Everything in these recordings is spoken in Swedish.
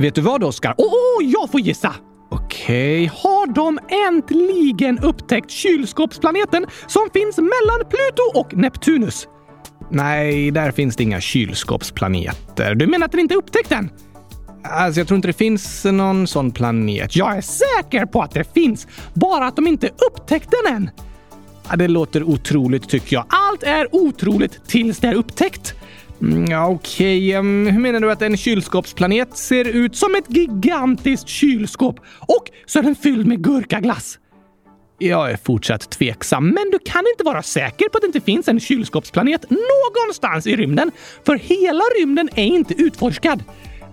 Vet du vad, Oskar? Åh, oh, jag får gissa! Okej, okay. har de äntligen upptäckt kylskåpsplaneten som finns mellan Pluto och Neptunus? Nej, där finns det inga kylskåpsplaneter. Du menar att den inte är upptäckt än? Alltså, jag tror inte det finns någon sån planet. Jag är säker på att det finns, bara att de inte upptäckt den än. Ja, det låter otroligt tycker jag. Allt är otroligt tills det är upptäckt. Mm, ja, Okej, okay. hur menar du att en kylskåpsplanet ser ut som ett gigantiskt kylskåp och så är den fylld med gurkaglass? Jag är fortsatt tveksam, men du kan inte vara säker på att det inte finns en kylskåpsplanet någonstans i rymden, för hela rymden är inte utforskad.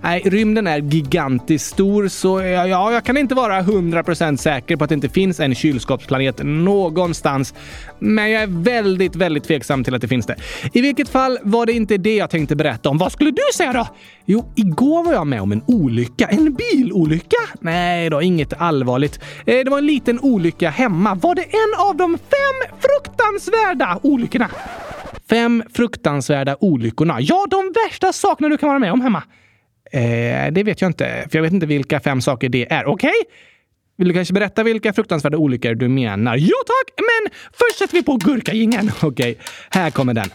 Nej, rymden är gigantiskt stor så ja, jag kan inte vara 100% säker på att det inte finns en kylskåpsplanet någonstans. Men jag är väldigt, väldigt tveksam till att det finns det. I vilket fall var det inte det jag tänkte berätta om. Vad skulle du säga då? Jo, igår var jag med om en olycka. En bilolycka? Nej då, inget allvarligt. Eh, det var en liten olycka hemma. Var det en av de fem fruktansvärda olyckorna? Fem fruktansvärda olyckorna. Ja, de värsta sakerna du kan vara med om hemma. Eh, det vet jag inte, för jag vet inte vilka fem saker det är. Okej? Okay? Vill du kanske berätta vilka fruktansvärda olyckor du menar? Ja tack, men först sätter vi på gurkagingen. Okej, okay, här kommer den.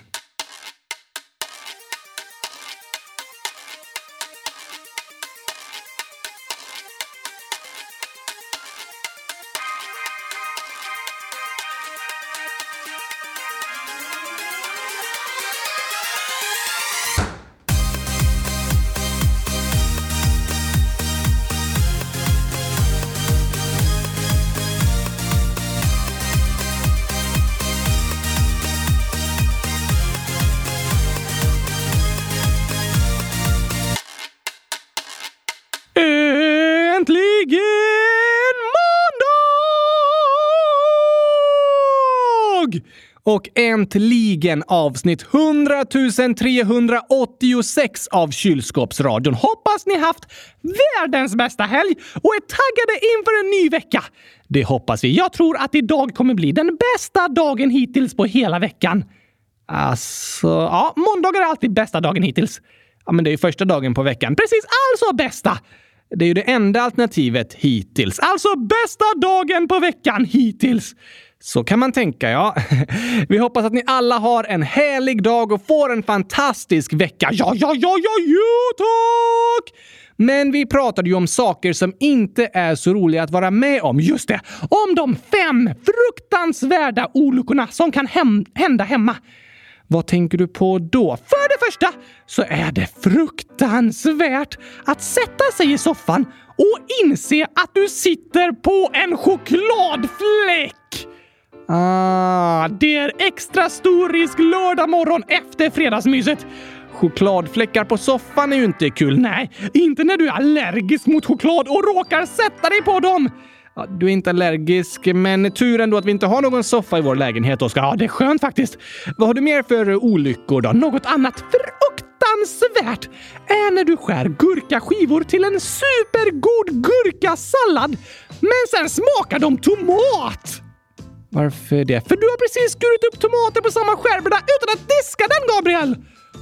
Och äntligen avsnitt 100 386 av Kylskåpsradion. Hoppas ni haft världens bästa helg och är taggade inför en ny vecka. Det hoppas vi. Jag tror att idag kommer bli den bästa dagen hittills på hela veckan. Alltså, ja, måndagar är alltid bästa dagen hittills. Ja, men det är ju första dagen på veckan. Precis, alltså bästa! Det är ju det enda alternativet hittills. Alltså bästa dagen på veckan hittills. Så kan man tänka, ja. Vi hoppas att ni alla har en härlig dag och får en fantastisk vecka. Ja, ja, ja, ja, ja, tack! Men vi pratade ju om saker som inte är så roliga att vara med om. Just det! Om de fem fruktansvärda olyckorna som kan hem hända hemma. Vad tänker du på då? För det första så är det fruktansvärt att sätta sig i soffan och inse att du sitter på en chokladfläck! Ah, det är extra stor risk lördag morgon efter fredagsmyset. Chokladfläckar på soffan är ju inte kul. Nej, inte när du är allergisk mot choklad och råkar sätta dig på dem. Ja, du är inte allergisk, men tur ändå att vi inte har någon soffa i vår lägenhet, Oskar. Ja, det är skönt faktiskt. Vad har du mer för olyckor då? Något annat fruktansvärt är när du skär gurkaskivor till en supergod gurkasallad, men sen smakar de tomat! Varför det? För du har precis skurit upp tomater på samma skärbräda utan att diska den, Gabriel!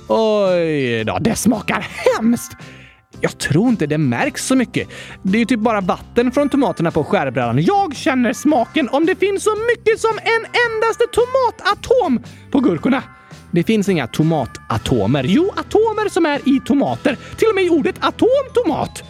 Oj då, det smakar hemskt! Jag tror inte det märks så mycket. Det är ju typ bara vatten från tomaterna på skärbrädan. Jag känner smaken om det finns så mycket som en endaste tomatatom på gurkorna. Det finns inga tomatatomer. Jo, atomer som är i tomater. Till och med i ordet atomtomat.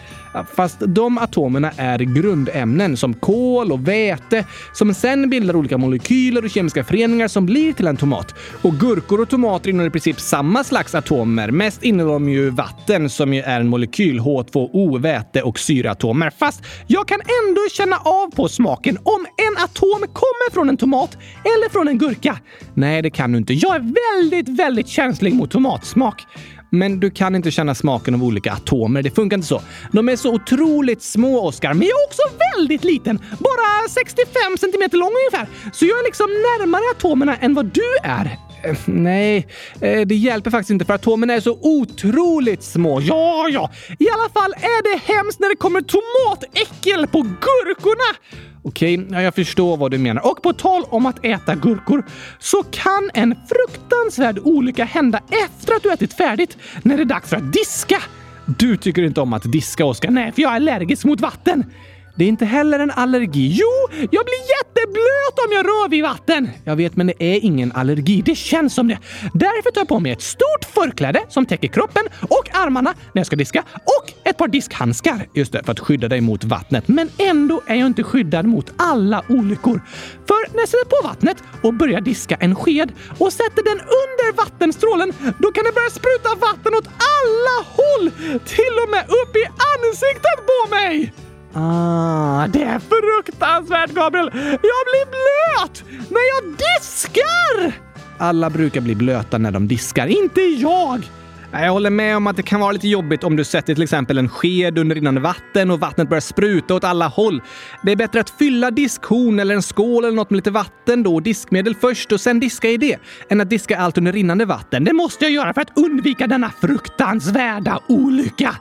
Fast de atomerna är grundämnen som kol och väte som sen bildar olika molekyler och kemiska föreningar som blir till en tomat. Och gurkor och tomater innehåller i princip samma slags atomer. Mest innehåller de ju vatten som ju är en molekyl, H2O, väte och syreatomer. Fast jag kan ändå känna av på smaken om en atom kommer från en tomat eller från en gurka. Nej, det kan du inte. Jag är väldigt, väldigt känslig mot tomatsmak. Men du kan inte känna smaken av olika atomer. Det funkar inte så. De är så otroligt små, Oskar. Men jag är också väldigt liten. Bara 65 centimeter lång ungefär. Så jag är liksom närmare atomerna än vad du är. Eh, nej, eh, det hjälper faktiskt inte för atomerna är så otroligt små. Ja, ja. I alla fall är det hemskt när det kommer tomatäckel på gurkorna. Okej, okay, ja, jag förstår vad du menar. Och på tal om att äta gurkor så kan en fruktansvärd olycka hända efter att du ätit färdigt när det är dags för att diska. Du tycker inte om att diska, Oskar. Nej, för jag är allergisk mot vatten. Det är inte heller en allergi. Jo, jag blir jätteblöt om jag rör vid vatten! Jag vet, men det är ingen allergi. Det känns som det. Därför tar jag på mig ett stort förkläde som täcker kroppen och armarna när jag ska diska och ett par diskhandskar. Just det, för att skydda dig mot vattnet. Men ändå är jag inte skyddad mot alla olyckor. För när jag sätter på vattnet och börjar diska en sked och sätter den under vattenstrålen, då kan det börja spruta vatten åt alla håll! Till och med upp i ansiktet på mig! Ah, det är fruktansvärt, Gabriel! Jag blir blöt när jag diskar! Alla brukar bli blöta när de diskar, inte jag! Jag håller med om att det kan vara lite jobbigt om du sätter till exempel en sked under rinnande vatten och vattnet börjar spruta åt alla håll. Det är bättre att fylla diskhon eller en skål eller något med lite vatten då, diskmedel först och sen diska i det, än att diska allt under rinnande vatten. Det måste jag göra för att undvika denna fruktansvärda olycka.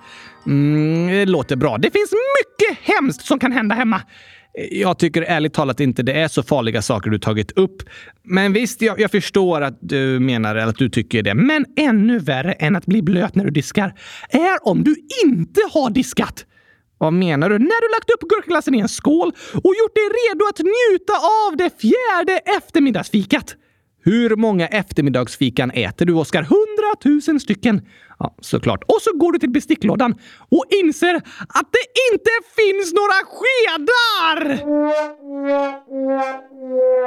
Mm, det låter bra. Det finns mycket hemskt som kan hända hemma. Jag tycker ärligt talat inte det är så farliga saker du tagit upp. Men visst, jag, jag, förstår att du menar eller att du tycker det. Men ännu värre än att bli blöt när du diskar är om du inte har diskat. Vad menar du? När du lagt upp gurkaglassen i en skål och gjort dig redo att njuta av det fjärde eftermiddagsfikat. Hur många eftermiddagsfikan äter du, Oskar? Tusen stycken! Ja, såklart. Och så går du till besticklådan och inser att det inte finns några skedar!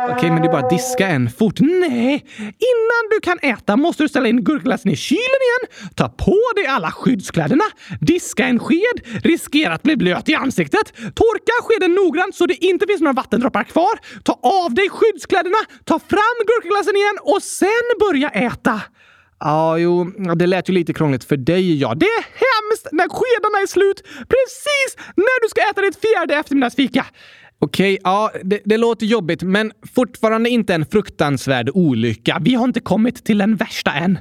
Okej, okay, men det är bara att diska en fort. Nej! Innan du kan äta måste du ställa in gurkglassen i kylen igen, ta på dig alla skyddskläderna, diska en sked, riskera att bli blöt i ansiktet, torka skeden noggrant så det inte finns några vattendroppar kvar, ta av dig skyddskläderna, ta fram gurkglassen igen och sen börja äta. Ja, jo, det lät ju lite krångligt för dig, ja. Det är hemskt när skedarna är slut precis när du ska äta ditt fjärde eftermiddagsfika. Okej, ja, det, det, låter jobbigt, men fortfarande inte en fruktansvärd olycka. Vi har inte kommit till den värsta än.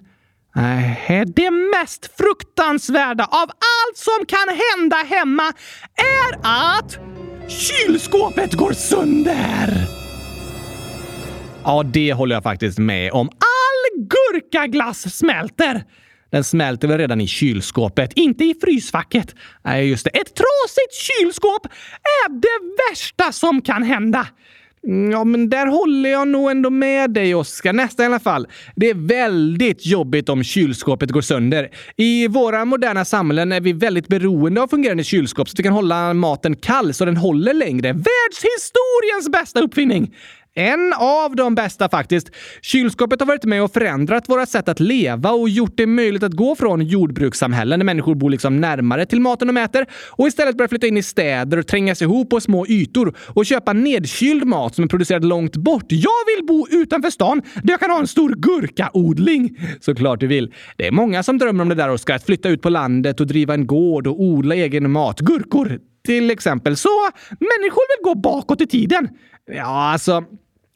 Nej, det mest fruktansvärda av allt som kan hända hemma är att kylskåpet går sönder! Ja, det håller jag faktiskt med om gurkaglass smälter! Den smälter väl redan i kylskåpet, inte i frysfacket. Nej, just det. Ett trasigt kylskåp är det värsta som kan hända. Ja, men där håller jag nog ändå med dig, Oskar. Nästan i alla fall. Det är väldigt jobbigt om kylskåpet går sönder. I våra moderna samhällen är vi väldigt beroende av fungerande kylskåp så att vi kan hålla maten kall så den håller längre. Världshistoriens bästa uppfinning! En av de bästa faktiskt. Kylskåpet har varit med och förändrat våra sätt att leva och gjort det möjligt att gå från jordbrukssamhällen där människor bor liksom närmare till maten de äter och istället börja flytta in i städer och trängas ihop på små ytor och köpa nedkyld mat som är producerad långt bort. Jag vill bo utanför stan där jag kan ha en stor gurkaodling. Såklart du vill. Det är många som drömmer om det där, Oskar. Att flytta ut på landet och driva en gård och odla egen mat. Gurkor, till exempel. Så människor vill gå bakåt i tiden. Ja, alltså,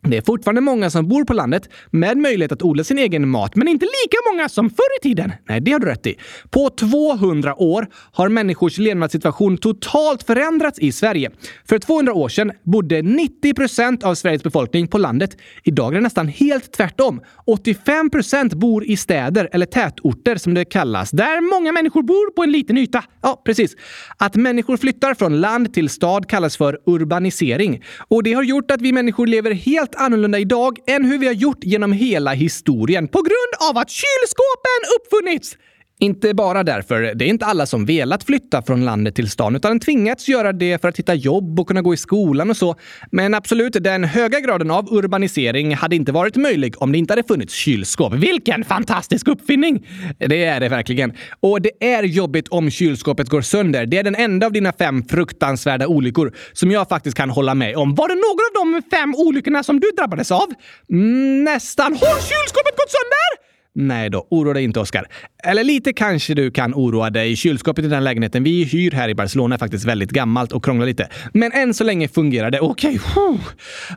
det är fortfarande många som bor på landet med möjlighet att odla sin egen mat, men inte lika många som förr i tiden. Nej, det har du rätt i. På 200 år har människors levnadssituation totalt förändrats i Sverige. För 200 år sedan bodde 90 procent av Sveriges befolkning på landet. Idag är det nästan helt tvärtom. 85 procent bor i städer, eller tätorter som det kallas, där många människor bor på en liten yta. Ja, precis. Att människor flyttar från land till stad kallas för urbanisering. Och det har gjort att vi människor lever helt annorlunda idag än hur vi har gjort genom hela historien på grund av att kylskåpen uppfunnits! Inte bara därför. Det är inte alla som velat flytta från landet till stan utan tvingats göra det för att hitta jobb och kunna gå i skolan och så. Men absolut, den höga graden av urbanisering hade inte varit möjlig om det inte hade funnits kylskåp. Vilken fantastisk uppfinning! Det är det verkligen. Och det är jobbigt om kylskåpet går sönder. Det är den enda av dina fem fruktansvärda olyckor som jag faktiskt kan hålla med om. Var det någon av de fem olyckorna som du drabbades av? Mm, nästan. Har kylskåpet gått sönder? Nej då, oroa dig inte Oskar. Eller lite kanske du kan oroa dig. Kylskåpet i den lägenheten vi hyr här i Barcelona är faktiskt väldigt gammalt och krånglar lite. Men än så länge fungerar det okej. Okay.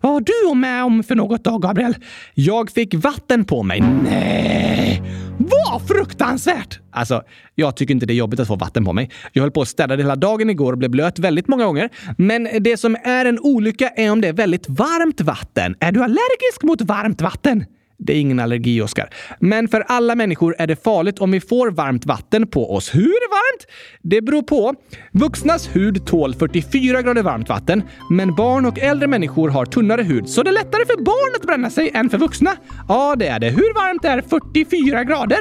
Vad har du med om för något då, Gabriel? Jag fick vatten på mig. Nej! Vad fruktansvärt! Alltså, jag tycker inte det är jobbigt att få vatten på mig. Jag höll på att städa hela dagen igår och blev blöt väldigt många gånger. Men det som är en olycka är om det är väldigt varmt vatten. Är du allergisk mot varmt vatten? Det är ingen allergi, Oskar. Men för alla människor är det farligt om vi får varmt vatten på oss. Hur varmt? Det beror på. Vuxnas hud tål 44 grader varmt vatten, men barn och äldre människor har tunnare hud, så det är lättare för barn att bränna sig än för vuxna. Ja, det är det. Hur varmt är 44 grader?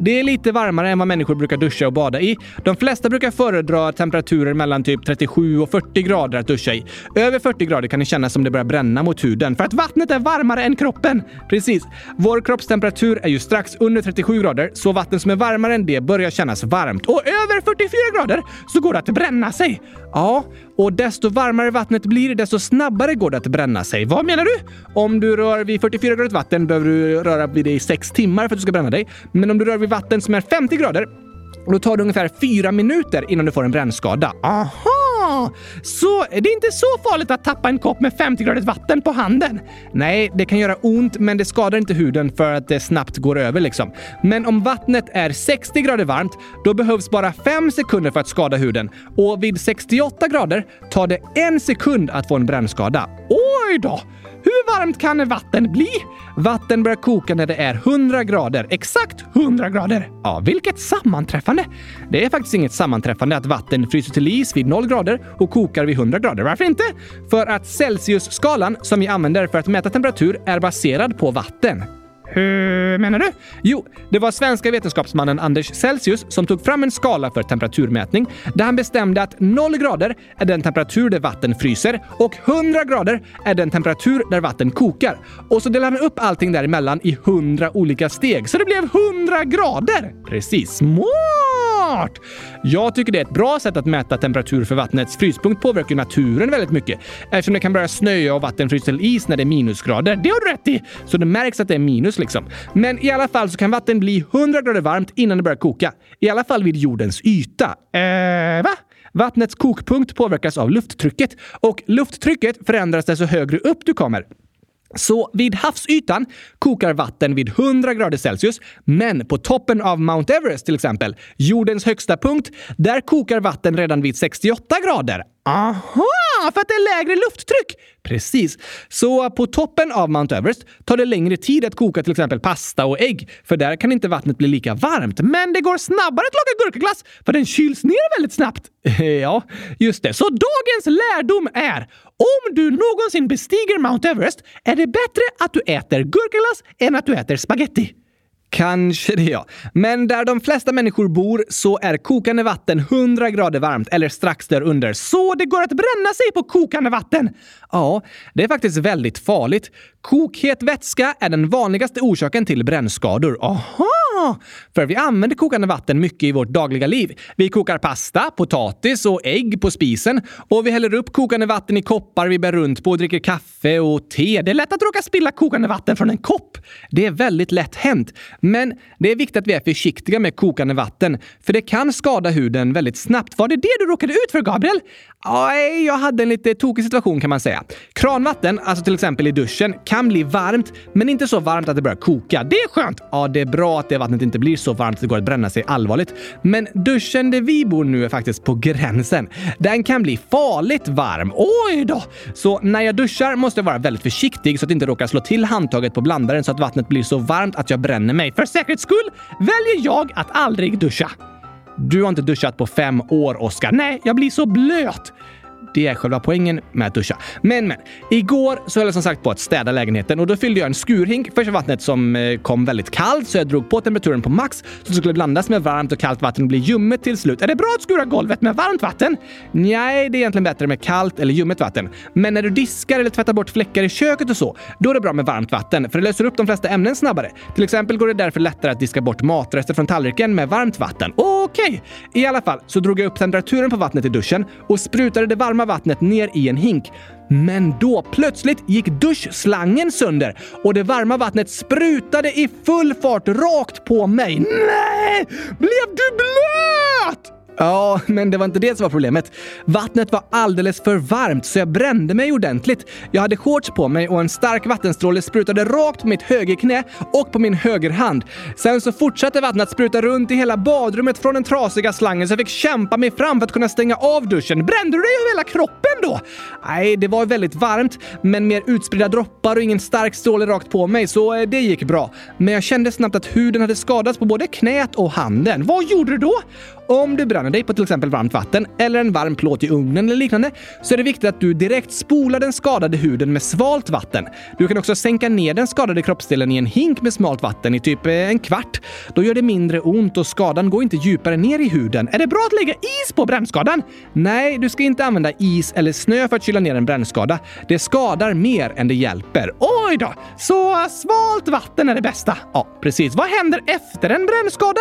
Det är lite varmare än vad människor brukar duscha och bada i. De flesta brukar föredra temperaturer mellan typ 37 och 40 grader att duscha i. Över 40 grader kan det kännas som det börjar bränna mot huden för att vattnet är varmare än kroppen. Precis. Vår kroppstemperatur är ju strax under 37 grader, så vatten som är varmare än det börjar kännas varmt. Och över 44 grader så går det att bränna sig. Ja, och desto varmare vattnet blir, desto snabbare går det att bränna sig. Vad menar du? Om du rör vid 44 grader vatten behöver du röra vid det i 6 timmar för att du ska bränna dig. Men om du rör vid vatten som är 50 grader då tar det ungefär 4 minuter innan du får en brännskada. Aha! Så det är inte så farligt att tappa en kopp med 50 gradigt vatten på handen? Nej, det kan göra ont, men det skadar inte huden för att det snabbt går över liksom. Men om vattnet är 60 grader varmt, då behövs bara 5 sekunder för att skada huden. Och vid 68 grader tar det en sekund att få en brännskada. Oj då! Hur varmt kan vatten bli? Vatten börjar koka när det är 100 grader. Exakt 100 grader. Ja, vilket sammanträffande! Det är faktiskt inget sammanträffande att vatten fryser till is vid 0 grader och kokar vid 100 grader. Varför inte? För att Celsius-skalan som vi använder för att mäta temperatur är baserad på vatten. Hur menar du? Jo, det var svenska vetenskapsmannen Anders Celsius som tog fram en skala för temperaturmätning där han bestämde att 0 grader är den temperatur där vatten fryser och 100 grader är den temperatur där vatten kokar. Och så delade han upp allting däremellan i 100 olika steg, så det blev 100 grader! Precis. Smart! Jag tycker det är ett bra sätt att mäta temperatur för vattnets fryspunkt påverkar naturen väldigt mycket eftersom det kan börja snöa och vatten fryser till is när det är minusgrader. Det har du rätt i! Så det märks att det är minus liksom. Men i alla fall så kan vatten bli 100 grader varmt innan det börjar koka. I alla fall vid jordens yta. Eh, va? Vattnets kokpunkt påverkas av lufttrycket och lufttrycket förändras desto högre upp du kommer. Så vid havsytan kokar vatten vid 100 grader Celsius, men på toppen av Mount Everest till exempel, jordens högsta punkt, där kokar vatten redan vid 68 grader. Aha! För att det är lägre lufttryck! Precis. Så på toppen av Mount Everest tar det längre tid att koka till exempel pasta och ägg, för där kan inte vattnet bli lika varmt. Men det går snabbare att laga gurkaglass, för den kyls ner väldigt snabbt. ja, just det. Så dagens lärdom är om du någonsin bestiger Mount Everest är det bättre att du äter gurkaglass än att du äter spaghetti. Kanske det ja. Men där de flesta människor bor så är kokande vatten 100 grader varmt eller strax därunder. Så det går att bränna sig på kokande vatten! Ja, det är faktiskt väldigt farligt. Kokhet vätska är den vanligaste orsaken till brännskador. Aha! För vi använder kokande vatten mycket i vårt dagliga liv. Vi kokar pasta, potatis och ägg på spisen och vi häller upp kokande vatten i koppar vi bär runt på och dricker kaffe och te. Det är lätt att råka spilla kokande vatten från en kopp. Det är väldigt lätt hänt. Men det är viktigt att vi är försiktiga med kokande vatten, för det kan skada huden väldigt snabbt. Var det det du råkade ut för, Gabriel? Nej, jag hade en lite tokig situation kan man säga. Kranvatten, alltså till exempel i duschen, kan bli varmt, men inte så varmt att det börjar koka. Det är skönt! Ja, det är bra att det var vattnet inte blir så varmt att det går att bränna sig allvarligt. Men duschen där vi bor nu är faktiskt på gränsen. Den kan bli farligt varm. Oj då! Så när jag duschar måste jag vara väldigt försiktig så att jag inte råkar slå till handtaget på blandaren så att vattnet blir så varmt att jag bränner mig. För säkerhets skull väljer jag att aldrig duscha. Du har inte duschat på fem år, Oskar. Nej, jag blir så blöt. Det är själva poängen med att duscha. Men, men. Igår så höll jag som sagt på att städa lägenheten och då fyllde jag en skurhink för vattnet som eh, kom väldigt kallt så jag drog på temperaturen på max så det skulle blandas med varmt och kallt vatten och bli ljummet till slut. Är det bra att skura golvet med varmt vatten? Nej, det är egentligen bättre med kallt eller ljummet vatten. Men när du diskar eller tvättar bort fläckar i köket och så, då är det bra med varmt vatten för det löser upp de flesta ämnen snabbare. Till exempel går det därför lättare att diska bort matrester från tallriken med varmt vatten. Okej! Okay. I alla fall så drog jag upp temperaturen på vattnet i duschen och sprutade det varma vattnet ner i en hink. Men då plötsligt gick duschslangen sönder och det varma vattnet sprutade i full fart rakt på mig. Nej! Blev du blöt? Ja, men det var inte det som var problemet. Vattnet var alldeles för varmt så jag brände mig ordentligt. Jag hade shorts på mig och en stark vattenstråle sprutade rakt på mitt högerknä och på min högerhand. Sen så fortsatte vattnet att spruta runt i hela badrummet från den trasiga slangen så jag fick kämpa mig fram för att kunna stänga av duschen. Brände du dig över hela kroppen då? Nej, det var väldigt varmt, men mer utspridda droppar och ingen stark stråle rakt på mig, så eh, det gick bra. Men jag kände snabbt att huden hade skadats på både knät och handen. Vad gjorde du då? Om du bränner dig på till exempel varmt vatten eller en varm plåt i ugnen eller liknande så är det viktigt att du direkt spolar den skadade huden med svalt vatten. Du kan också sänka ner den skadade kroppsdelen i en hink med smalt vatten i typ eh, en kvart. Då gör det mindre ont och skadan går inte djupare ner i huden. Är det bra att lägga is på brännskadan? Nej, du ska inte använda is eller snö för att kyla ner en brännskada. Det skadar mer än det hjälper. Oj då! Så svalt vatten är det bästa? Ja, precis. Vad händer efter en brännskada?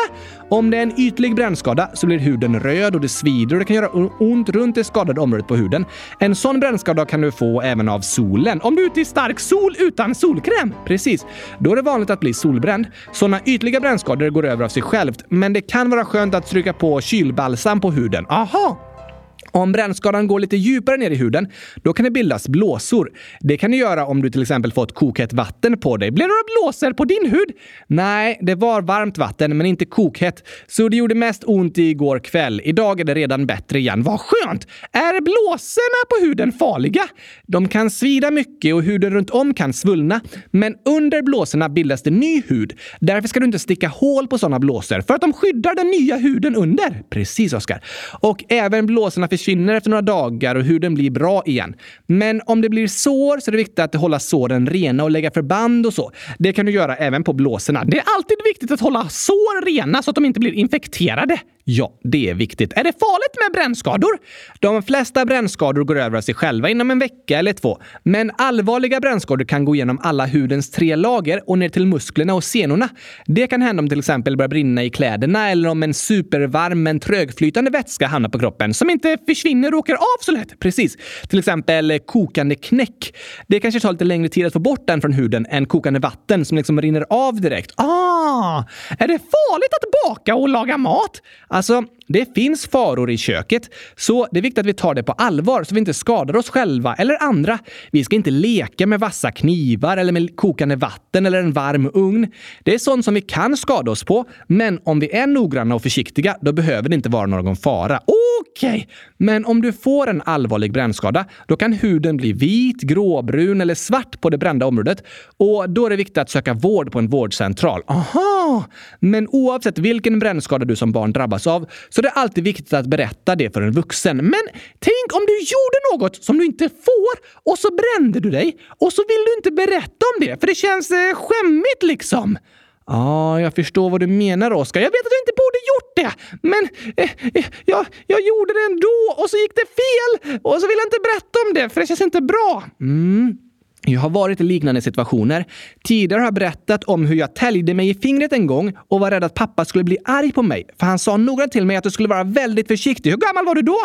Om det är en ytlig brännskada så blir huden röd och det svider och det kan göra ont runt det skadade området på huden. En sån brännskada kan du få även av solen. Om du är ute i stark sol utan solkräm. Precis. Då är det vanligt att bli solbränd. Såna ytliga brännskador går över av sig självt, men det kan vara skönt att stryka på kylbalsam på huden. Aha! Om brännskadan går lite djupare ner i huden, då kan det bildas blåsor. Det kan det göra om du till exempel fått kokhett vatten på dig. Blev det några blåsor på din hud? Nej, det var varmt vatten, men inte kokhett. Så det gjorde mest ont igår kväll. Idag är det redan bättre igen. Vad skönt! Är blåsorna på huden farliga? De kan svida mycket och huden runt om kan svullna. Men under blåsorna bildas det ny hud. Därför ska du inte sticka hål på sådana blåsor, för att de skyddar den nya huden under. Precis, Oskar. Och även blåsorna försvinner efter några dagar och huden blir bra igen. Men om det blir sår så är det viktigt att hålla såren rena och lägga förband och så. Det kan du göra även på blåsorna. Det är alltid viktigt att hålla sår rena så att de inte blir infekterade. Ja, det är viktigt. Är det farligt med brännskador? De flesta brännskador går över av sig själva inom en vecka eller två. Men allvarliga brännskador kan gå igenom alla hudens tre lager och ner till musklerna och senorna. Det kan hända om till exempel börjar brinna i kläderna eller om en supervarm men trögflytande vätska hamnar på kroppen som inte försvinner och åker av så lätt. Precis. Till exempel kokande knäck. Det kanske tar lite längre tid att få bort den från huden än kokande vatten som liksom rinner av direkt. Ah! Är det farligt att baka och laga mat? Alltså, det finns faror i köket, så det är viktigt att vi tar det på allvar så vi inte skadar oss själva eller andra. Vi ska inte leka med vassa knivar eller med kokande vatten eller en varm ugn. Det är sånt som vi kan skada oss på, men om vi är noggranna och försiktiga, då behöver det inte vara någon fara. Okej, okay. men om du får en allvarlig brännskada, då kan huden bli vit, gråbrun eller svart på det brända området och då är det viktigt att söka vård på en vårdcentral. Aha! Men oavsett vilken brännskada du som barn drabbas av så det är alltid viktigt att berätta det för en vuxen. Men tänk om du gjorde något som du inte får och så brände du dig och så vill du inte berätta om det för det känns eh, skämmigt liksom. Ja, ah, jag förstår vad du menar, Oskar. Jag vet att jag inte borde gjort det, men eh, eh, jag, jag gjorde det ändå och så gick det fel och så vill jag inte berätta om det för det känns inte bra. Mm. Jag har varit i liknande situationer. Tidigare har jag berättat om hur jag täljde mig i fingret en gång och var rädd att pappa skulle bli arg på mig. För han sa noggrant till mig att jag skulle vara väldigt försiktig. Hur gammal var du då?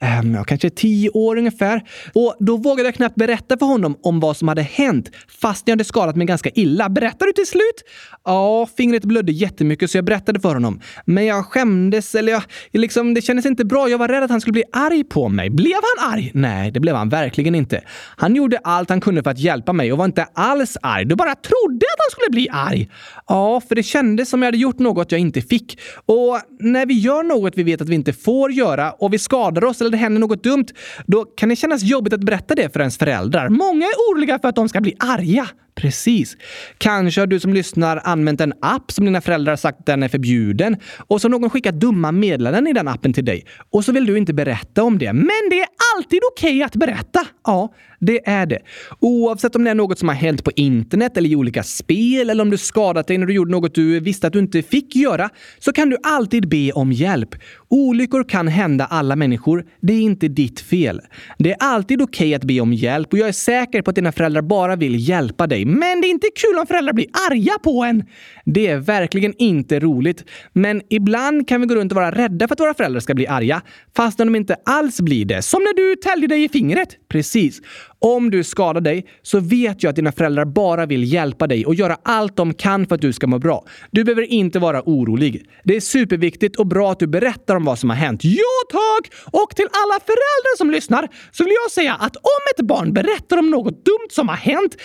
Ähm, jag kanske tio år ungefär. Och då vågade jag knappt berätta för honom om vad som hade hänt, fast jag hade skadat mig ganska illa. Berättade du till slut? Ja, fingret blödde jättemycket så jag berättade för honom. Men jag skämdes, eller jag, liksom, det kändes inte bra. Jag var rädd att han skulle bli arg på mig. Blev han arg? Nej, det blev han verkligen inte. Han gjorde allt han kunde för att hjälpa mig och var inte alls arg. Du bara trodde att han skulle bli arg. Ja, för det kändes som jag hade gjort något jag inte fick. Och när vi gör något vi vet att vi inte får göra och vi skadar oss eller det händer något dumt, då kan det kännas jobbigt att berätta det för ens föräldrar. Många är oroliga för att de ska bli arga. Precis. Kanske har du som lyssnar använt en app som dina föräldrar sagt den är förbjuden och så har någon skickat dumma meddelanden i den appen till dig och så vill du inte berätta om det. Men det är alltid okej okay att berätta. Ja, det är det. Oavsett om det är något som har hänt på internet eller i olika spel eller om du skadat dig när du gjorde något du visste att du inte fick göra så kan du alltid be om hjälp. Olyckor kan hända alla människor. Det är inte ditt fel. Det är alltid okej okay att be om hjälp och jag är säker på att dina föräldrar bara vill hjälpa dig men det är inte kul om föräldrar blir arga på en. Det är verkligen inte roligt. Men ibland kan vi gå runt och vara rädda för att våra föräldrar ska bli arga, fast de inte alls blir det. Som när du täljde dig i fingret. Precis. Om du skadar dig så vet jag att dina föräldrar bara vill hjälpa dig och göra allt de kan för att du ska må bra. Du behöver inte vara orolig. Det är superviktigt och bra att du berättar om vad som har hänt. Ja, tack! Och till alla föräldrar som lyssnar så vill jag säga att om ett barn berättar om något dumt som har hänt,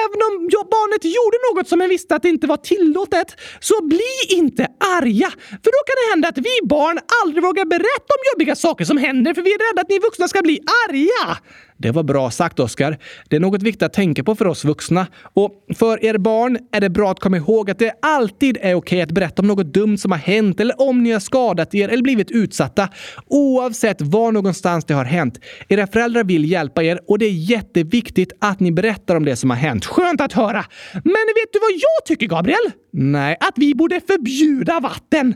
även om barnet gjorde något som jag visste att det inte var tillåtet, så bli inte arga. För då kan det hända att vi barn aldrig vågar berätta om jobbiga saker som händer för vi är rädda att ni vuxna ska bli arga. Det var bra sagt, Oskar. Det är något viktigt att tänka på för oss vuxna. Och för er barn är det bra att komma ihåg att det alltid är okej att berätta om något dumt som har hänt eller om ni har skadat er eller blivit utsatta. Oavsett var någonstans det har hänt. Era föräldrar vill hjälpa er och det är jätteviktigt att ni berättar om det som har hänt. Skönt att höra! Men vet du vad jag tycker, Gabriel? Nej, att vi borde förbjuda vatten.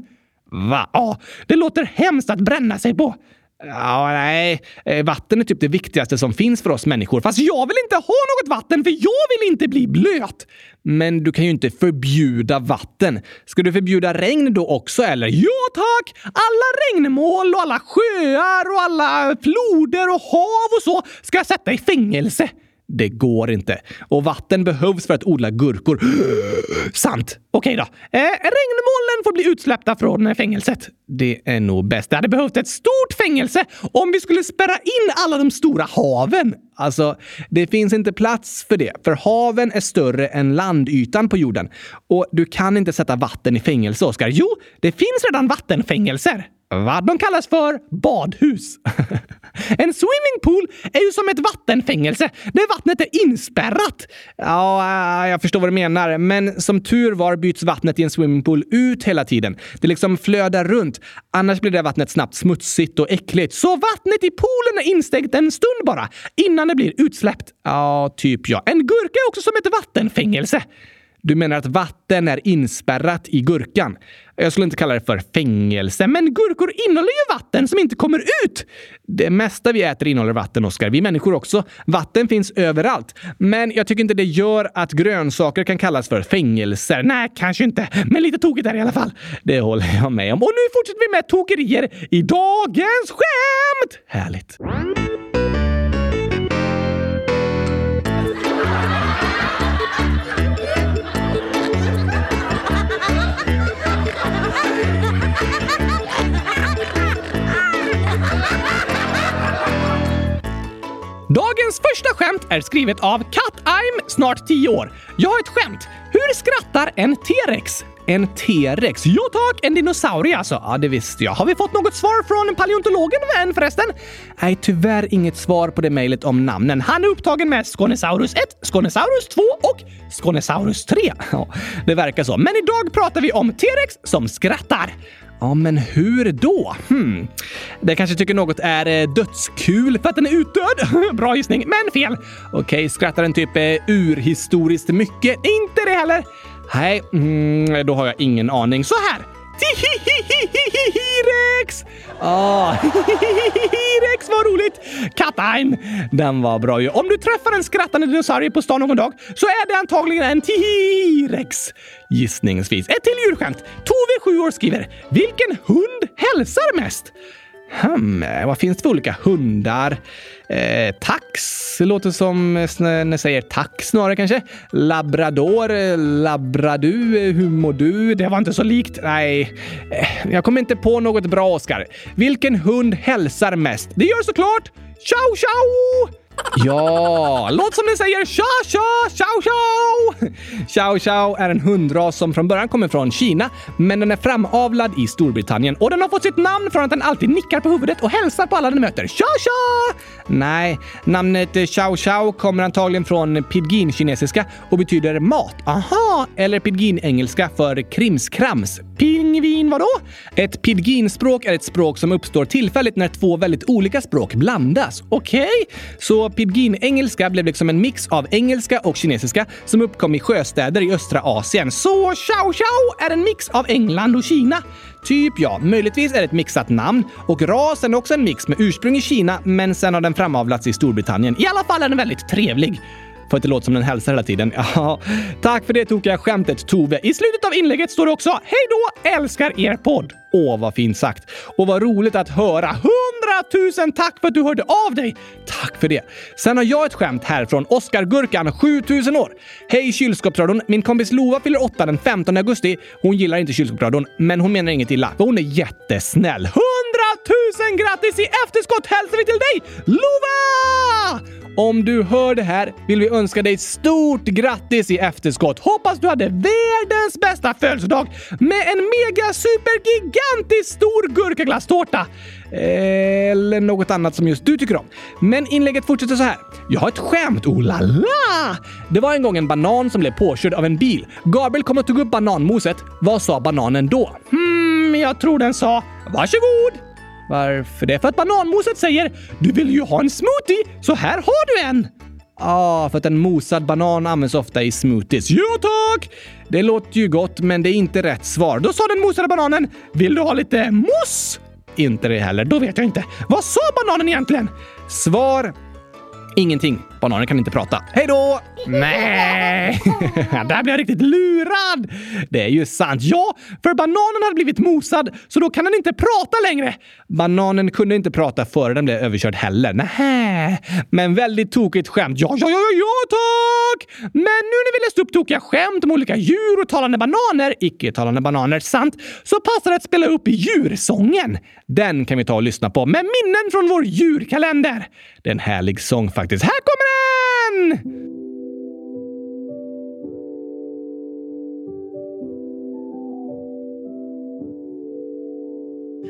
Va? Ja, det låter hemskt att bränna sig på. Ja, nej. Eh, vatten är typ det viktigaste som finns för oss människor. Fast jag vill inte ha något vatten för jag vill inte bli blöt! Men du kan ju inte förbjuda vatten. Ska du förbjuda regn då också eller? Ja tack! Alla regnmål och alla sjöar och alla floder och hav och så ska jag sätta i fängelse. Det går inte. Och vatten behövs för att odla gurkor. Sant! Okej då. Eh, regnmolnen får bli utsläppta från fängelset. Det är nog bäst. Det hade behövt ett stort fängelse om vi skulle spärra in alla de stora haven. Alltså, det finns inte plats för det, för haven är större än landytan på jorden. Och du kan inte sätta vatten i fängelse, Oskar. Jo, det finns redan vattenfängelser. Vad De kallas för badhus. en swimmingpool är ju som ett vattenfängelse där vattnet är inspärrat. Ja, eh, jag förstår vad du menar, men som tur var byts vattnet i en swimmingpool ut hela tiden. Det liksom flödar runt. Annars blir det vattnet snabbt smutsigt och äckligt. Så vattnet i poolen är instängt en stund bara, innan det blir utsläppt. Ja, typ ja. En gurka är också som ett vattenfängelse. Du menar att vatten är inspärrat i gurkan? Jag skulle inte kalla det för fängelse, men gurkor innehåller ju vatten som inte kommer ut! Det mesta vi äter innehåller vatten, Oskar. Vi människor också. Vatten finns överallt. Men jag tycker inte det gör att grönsaker kan kallas för fängelser. Nej, kanske inte. Men lite tokigt är det i alla fall. Det håller jag med om. Och nu fortsätter vi med tokerier i dagens skämt! Härligt. Första skämt är skrivet av Kat I'm snart 10 år. Jag har ett skämt. Hur skrattar en T-rex? En T-rex? Ja tack, en dinosaurie alltså. Ja, det visste jag. Har vi fått något svar från paleontologen än förresten? Nej, tyvärr inget svar på det mejlet om namnen. Han är upptagen med Skånesaurus 1, Skånesaurus 2 och Skånesaurus 3. Ja, det verkar så. Men idag pratar vi om T-rex som skrattar. Ja, men hur då? Hmm. Det kanske tycker något är eh, dödskul för att den är utdöd. Bra gissning, men fel. Okej, skrattar den typ eh, urhistoriskt mycket? Inte det heller. Nej, mm, då har jag ingen aning. Så här. T-rex! Ah, T-rex, vad roligt! Katain! Den var bra ju. Om du träffar en skrattande dinosaurie på stan någon dag så är det antagligen en T-rex. Gissningsvis. Ett till djurskämt. Tove, 7 år, skriver “Vilken hund hälsar mest?” Hmm, vad finns det för olika hundar? Eh, tax låter som eh, när säger tack snarare kanske. Labrador, eh, labradu, eh, hur mår du? Det var inte så likt. Nej, eh, jag kommer inte på något bra, Oskar. Vilken hund hälsar mest? Det gör såklart Ciao, ciao! Ja, låt som ni säger tja, tja, ciao, ciao! Ciao, ciao är en hundras som från början kommer från Kina, men den är framavlad i Storbritannien och den har fått sitt namn från att den alltid nickar på huvudet och hälsar på alla den möter. Tja, tja! Nej, namnet ciao, ciao kommer antagligen från pidgin-kinesiska och betyder mat. Aha! Eller pidgin-engelska för krimskrams. Pingvin vadå? Ett pidginspråk är ett språk som uppstår tillfälligt när två väldigt olika språk blandas. Okej? Okay. Så pidgin-engelska blev liksom en mix av engelska och kinesiska som uppkom i sjöstäder i östra Asien. Så Xiao Xiao är en mix av England och Kina. Typ ja, möjligtvis är det ett mixat namn och rasen är också en mix med ursprung i Kina men sen har den framavlats i Storbritannien. I alla fall är den väldigt trevlig för att det låter som den hälsar hela tiden. Ja, tack för det tokiga skämtet Tove. I slutet av inlägget står det också “Hej då! Älskar er podd!” Åh, vad fint sagt. Och vad roligt att höra. Hundratusen tack för att du hörde av dig! Tack för det. Sen har jag ett skämt här från Oskar Gurkan, 7000 år. Hej kylskåpsradion! Min kompis Lova fyller 8 den 15 augusti. Hon gillar inte kylskåpsradion, men hon menar inget illa, hon är jättesnäll. Hundratusen grattis i efterskott hälsar vi till dig, Lova! Om du hör det här vill vi önska dig stort grattis i efterskott. Hoppas du hade världens bästa födelsedag med en mega supergigantisk stor gurkaglasstårta. Eller något annat som just du tycker om. Men inlägget fortsätter så här. Jag har ett skämt, oh la la! Det var en gång en banan som blev påkörd av en bil. Gabriel kom och tog upp bananmoset. Vad sa bananen då? Hmm, jag tror den sa “Varsågod!” Varför det? För att bananmoset säger “Du vill ju ha en smoothie, så här har du en!” Ja, ah, för att en mosad banan används ofta i smoothies. Jo tack! Det låter ju gott, men det är inte rätt svar. Då sa den mosade bananen “Vill du ha lite mousse?” Inte det heller. Då vet jag inte. Vad sa bananen egentligen? Svar Ingenting. Bananen kan inte prata. Hej då! Nej, där blev jag riktigt lurad! Det är ju sant. Ja, för bananen hade blivit mosad, så då kan den inte prata längre. Bananen kunde inte prata före den blev överkörd heller. Nähä. Men väldigt tokigt skämt. Ja, ja, ja, ja, tack! Men nu när vi läst upp tokiga skämt om olika djur och talande bananer, icke-talande bananer, sant, så passar det att spela upp djursången. Den kan vi ta och lyssna på med minnen från vår djurkalender. Det är en härlig sång faktiskt. Här kommer den! One.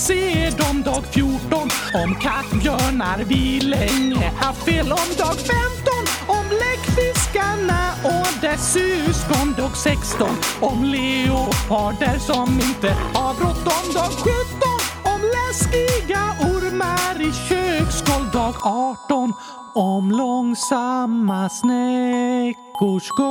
Se ser dem. Dag 14 om kattbjörnar vi länge haft fel om. Dag 15 om läckfiskarna och dess syskon. Dag 16 om leoparder som inte har bråttom. Dag 17 om läskiga ormar i köksgolv. Dag 18 om långsamma snäckors gång.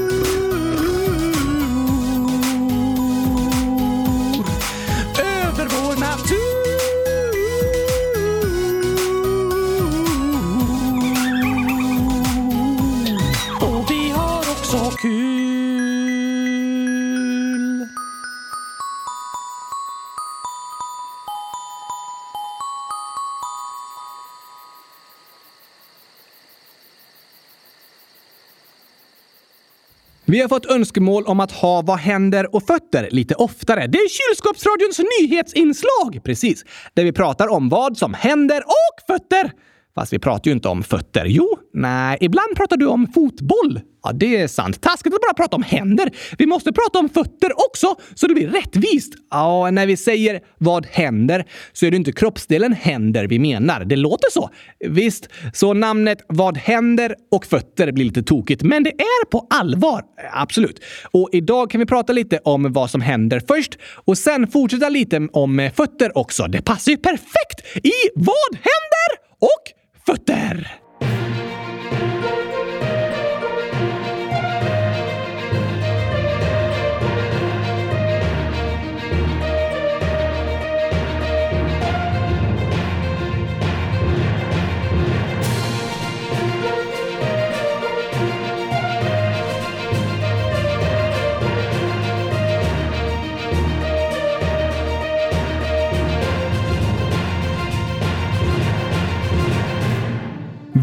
Vi har fått önskemål om att ha Vad händer och fötter lite oftare. Det är kylskåpsradions nyhetsinslag! Precis. Där vi pratar om vad som händer och fötter. Fast vi pratar ju inte om fötter. Jo, nej, ibland pratar du om fotboll. Ja, det är sant. Taskigt att bara prata om händer. Vi måste prata om fötter också, så det blir rättvist. Ja, när vi säger vad händer så är det inte kroppsdelen händer vi menar. Det låter så. Visst, så namnet Vad händer och fötter blir lite tokigt, men det är på allvar. Absolut. Och idag kan vi prata lite om vad som händer först och sen fortsätta lite om fötter också. Det passar ju perfekt i Vad händer och fötter!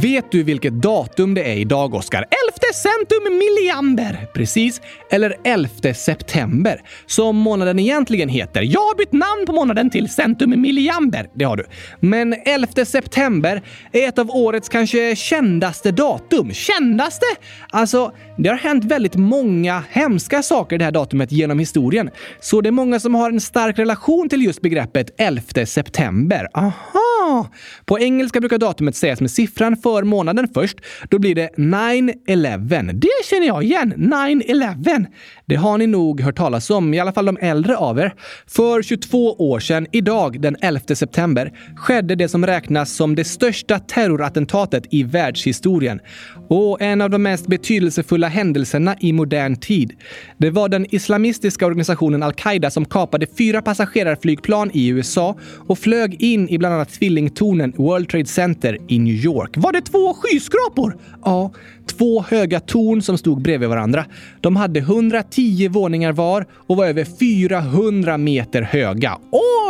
Vet du vilket datum det är idag, Oskar? 11 centum milliamber! Precis. Eller 11 september, som månaden egentligen heter. Jag har bytt namn på månaden till centum milliamber. Det har du. Men 11 september är ett av årets kanske kändaste datum. Kändaste? Alltså, det har hänt väldigt många hemska saker det här datumet genom historien. Så det är många som har en stark relation till just begreppet 11 september. Aha! På engelska brukar datumet sägas med siffran för månaden först. Då blir det 9-11. Det känner jag igen. 9-11. Det har ni nog hört talas om, i alla fall de äldre av er. För 22 år sedan, idag den 11 september, skedde det som räknas som det största terrorattentatet i världshistorien. Och en av de mest betydelsefulla händelserna i modern tid. Det var den islamistiska organisationen al-Qaida som kapade fyra passagerarflygplan i USA och flög in i bland annat tvillingtornen World Trade Center i New York. Var det två skyskrapor? Ja, två höga torn som stod bredvid varandra. De hade 110 våningar var och var över 400 meter höga.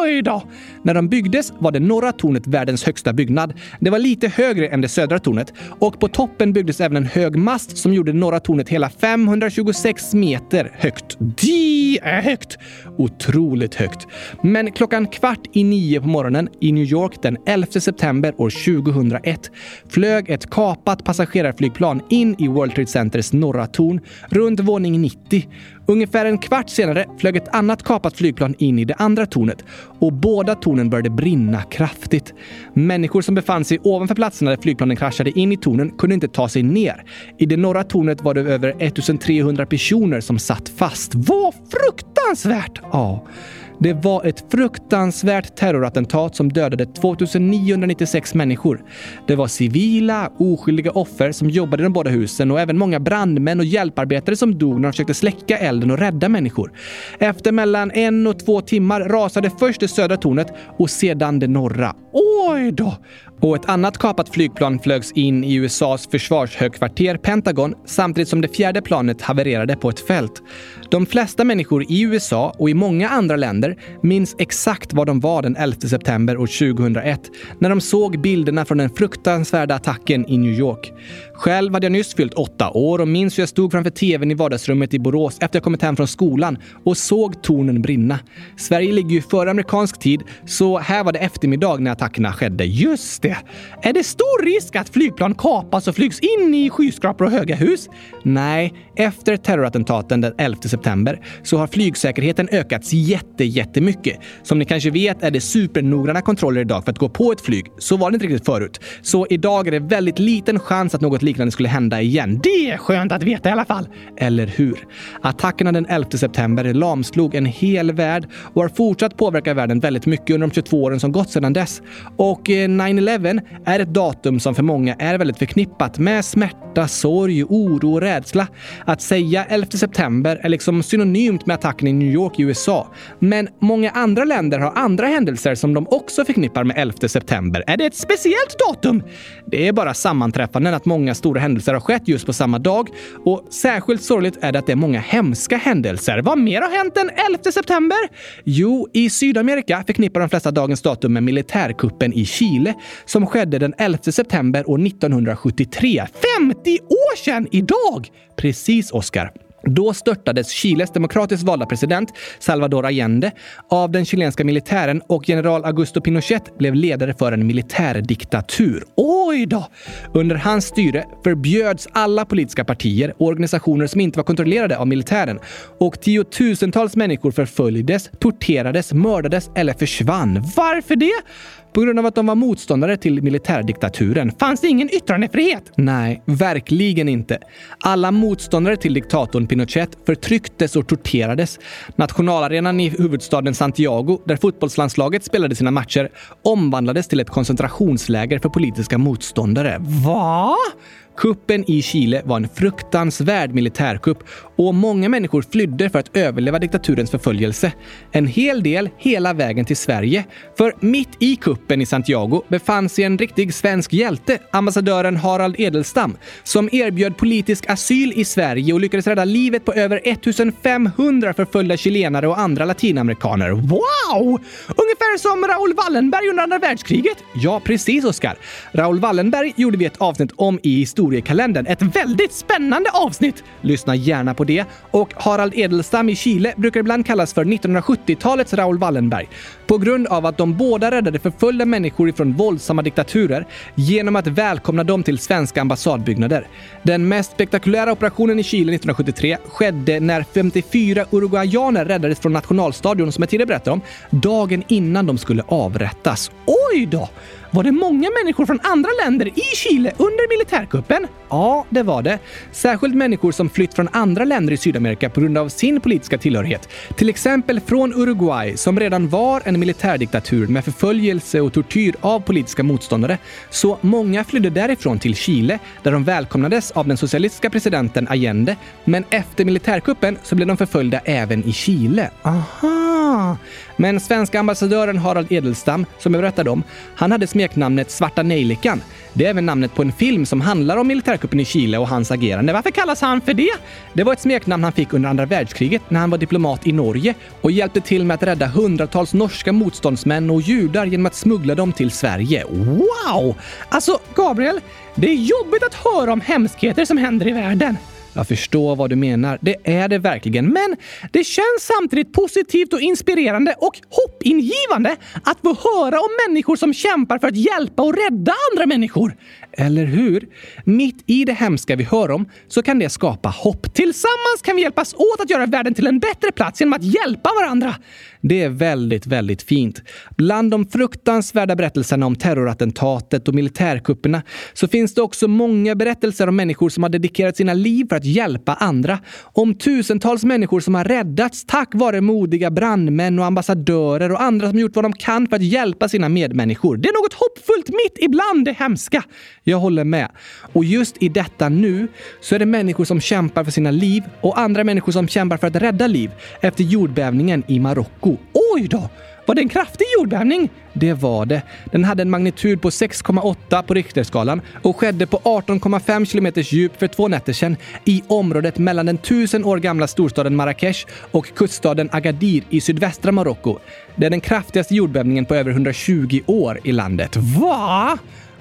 Oj då! När de byggdes var det norra tornet världens högsta byggnad. Det var lite högre än det södra tornet och på toppen byggdes även en hög mast som gjorde norra tornet hela 526 meter högt. Det är högt! Otroligt högt. Men klockan kvart i nio på morgonen i New York den 11 september år 2001 flög ett kapat passagerarflygplan in i World Trade Centers norra torn runt våning 90. Ungefär en kvart senare flög ett annat kapat flygplan in i det andra tornet och båda tornen började brinna kraftigt. Människor som befann sig ovanför platserna där flygplanen kraschade in i tornen kunde inte ta sig ner. I det norra tornet var det över 1300 personer som satt fast. Vad fruktansvärt! Ja. Det var ett fruktansvärt terrorattentat som dödade 2996 människor. Det var civila, oskyldiga offer som jobbade i de båda husen och även många brandmän och hjälparbetare som dog när de försökte släcka elden och rädda människor. Efter mellan en och två timmar rasade först det södra tornet och sedan det norra. Oj då! Och ett annat kapat flygplan flögs in i USAs försvarshögkvarter Pentagon samtidigt som det fjärde planet havererade på ett fält. De flesta människor i USA och i många andra länder minns exakt var de var den 11 september år 2001 när de såg bilderna från den fruktansvärda attacken i New York. Själv hade jag nyss fyllt åtta år och minns hur jag stod framför tvn i vardagsrummet i Borås efter jag kommit hem från skolan och såg tornen brinna. Sverige ligger ju före amerikansk tid, så här var det eftermiddag när attackerna skedde. Just det! Är det stor risk att flygplan kapas och flygs in i skyskrapor och höga hus? Nej, efter terrorattentaten den 11 september så har flygsäkerheten ökats jätte, jättemycket. Som ni kanske vet är det supernoggranna kontroller idag för att gå på ett flyg. Så var det inte riktigt förut. Så idag är det väldigt liten chans att något liknande skulle hända igen. Det är skönt att veta i alla fall. Eller hur? Attackerna den 11 september lamslog en hel värld och har fortsatt påverka världen väldigt mycket under de 22 åren som gått sedan dess. Och 9-11 är ett datum som för många är väldigt förknippat med smärta, sorg, oro och rädsla. Att säga 11 september är liksom synonymt med attacken i New York i USA. Men många andra länder har andra händelser som de också förknippar med 11 september. Är det ett speciellt datum? Det är bara sammanträffanden att många stora händelser har skett just på samma dag. Och särskilt sorgligt är det att det är många hemska händelser. Vad mer har hänt den 11 september? Jo, i Sydamerika förknippar de flesta dagens datum med militärkuppen i Chile som skedde den 11 september år 1973. 50 år sedan idag! Precis, Oscar. Då störtades Chiles demokratiskt valda president Salvador Allende av den chilenska militären och general Augusto Pinochet blev ledare för en militärdiktatur. Oj då! Under hans styre förbjöds alla politiska partier och organisationer som inte var kontrollerade av militären och tiotusentals människor förföljdes, torterades, mördades eller försvann. Varför det? På grund av att de var motståndare till militärdiktaturen. Fanns det ingen yttrandefrihet? Nej, verkligen inte. Alla motståndare till diktatorn Pinochet förtrycktes och torterades. Nationalarenan i huvudstaden Santiago, där fotbollslandslaget spelade sina matcher, omvandlades till ett koncentrationsläger för politiska motståndare. Va? Kuppen i Chile var en fruktansvärd militärkupp och många människor flydde för att överleva diktaturens förföljelse. En hel del hela vägen till Sverige. För mitt i kuppen i Santiago befann sig en riktig svensk hjälte, ambassadören Harald Edelstam, som erbjöd politisk asyl i Sverige och lyckades rädda livet på över 1500 förföljda chilenare och andra latinamerikaner. Wow! Ungefär som Raoul Wallenberg under andra världskriget. Ja, precis Oskar. Raoul Wallenberg gjorde vi ett avsnitt om i historien historiekalendern. Ett väldigt spännande avsnitt! Lyssna gärna på det. Och Harald Edelstam i Chile brukar ibland kallas för 1970-talets Raoul Wallenberg på grund av att de båda räddade förföljda människor ifrån våldsamma diktaturer genom att välkomna dem till svenska ambassadbyggnader. Den mest spektakulära operationen i Chile 1973 skedde när 54 uruguayaner räddades från nationalstadion, som jag tidigare berättade om, dagen innan de skulle avrättas. Oj då! Var det många människor från andra länder i Chile under militärkuppen? Ja, det var det. Särskilt människor som flytt från andra länder i Sydamerika på grund av sin politiska tillhörighet. Till exempel från Uruguay, som redan var en militärdiktatur med förföljelse och tortyr av politiska motståndare. Så många flydde därifrån till Chile, där de välkomnades av den socialistiska presidenten Allende. Men efter militärkuppen så blev de förföljda även i Chile. Aha! Men svenska ambassadören Harald Edelstam, som jag berättade om, han hade smeknamnet Svarta Nejlikan. Det är även namnet på en film som handlar om militärkuppen i Chile och hans agerande. Varför kallas han för det? Det var ett smeknamn han fick under andra världskriget när han var diplomat i Norge och hjälpte till med att rädda hundratals norska motståndsmän och judar genom att smuggla dem till Sverige. Wow! Alltså, Gabriel, det är jobbigt att höra om hemskheter som händer i världen. Jag förstår vad du menar. Det är det verkligen. Men det känns samtidigt positivt och inspirerande och hoppingivande att få höra om människor som kämpar för att hjälpa och rädda andra människor. Eller hur? Mitt i det hemska vi hör om så kan det skapa hopp. Tillsammans kan vi hjälpas åt att göra världen till en bättre plats genom att hjälpa varandra. Det är väldigt, väldigt fint. Bland de fruktansvärda berättelserna om terrorattentatet och militärkupperna så finns det också många berättelser om människor som har dedikerat sina liv för att hjälpa andra. Om tusentals människor som har räddats tack vare modiga brandmän och ambassadörer och andra som gjort vad de kan för att hjälpa sina medmänniskor. Det är något hoppfullt mitt ibland det hemska. Jag håller med. Och just i detta nu så är det människor som kämpar för sina liv och andra människor som kämpar för att rädda liv efter jordbävningen i Marocko. Oj då! Var det en kraftig jordbävning? Det var det. Den hade en magnitud på 6,8 på Richterskalan och skedde på 18,5 kilometers djup för två nätter sedan i området mellan den tusen år gamla storstaden Marrakesh och kuststaden Agadir i sydvästra Marocko. Det är den kraftigaste jordbävningen på över 120 år i landet. Va?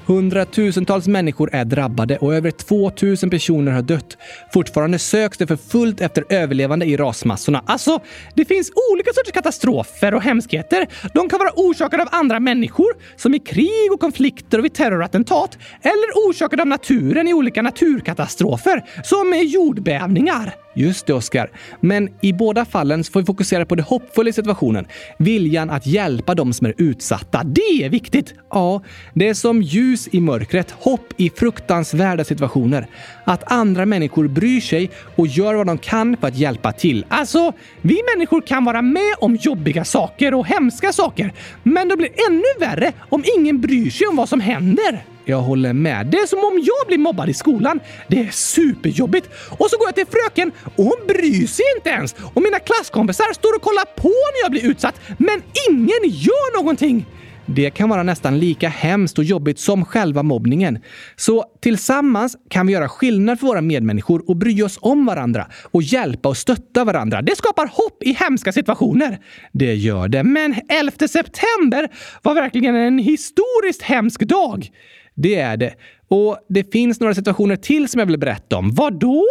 Hundratusentals människor är drabbade och över 2000 personer har dött. Fortfarande söks det för fullt efter överlevande i rasmassorna. Alltså, det finns olika sorters katastrofer och hemskheter. De kan vara orsakade av andra människor, som i krig och konflikter och vid terrorattentat, eller orsakade av naturen i olika naturkatastrofer, som jordbävningar. Just det, Oskar. Men i båda fallen får vi fokusera på det hoppfulla i situationen. Viljan att hjälpa de som är utsatta. Det är viktigt! Ja, det är som ljus i mörkret, hopp i fruktansvärda situationer. Att andra människor bryr sig och gör vad de kan för att hjälpa till. Alltså, vi människor kan vara med om jobbiga saker och hemska saker, men det blir ännu värre om ingen bryr sig om vad som händer. Jag håller med. Det är som om jag blir mobbad i skolan. Det är superjobbigt. Och så går jag till fröken och hon bryr sig inte ens. Och mina klasskompisar står och kollar på när jag blir utsatt, men ingen gör någonting. Det kan vara nästan lika hemskt och jobbigt som själva mobbningen. Så tillsammans kan vi göra skillnad för våra medmänniskor och bry oss om varandra och hjälpa och stötta varandra. Det skapar hopp i hemska situationer. Det gör det. Men 11 september var verkligen en historiskt hemsk dag. Det är det. Och det finns några situationer till som jag vill berätta om. Vad då?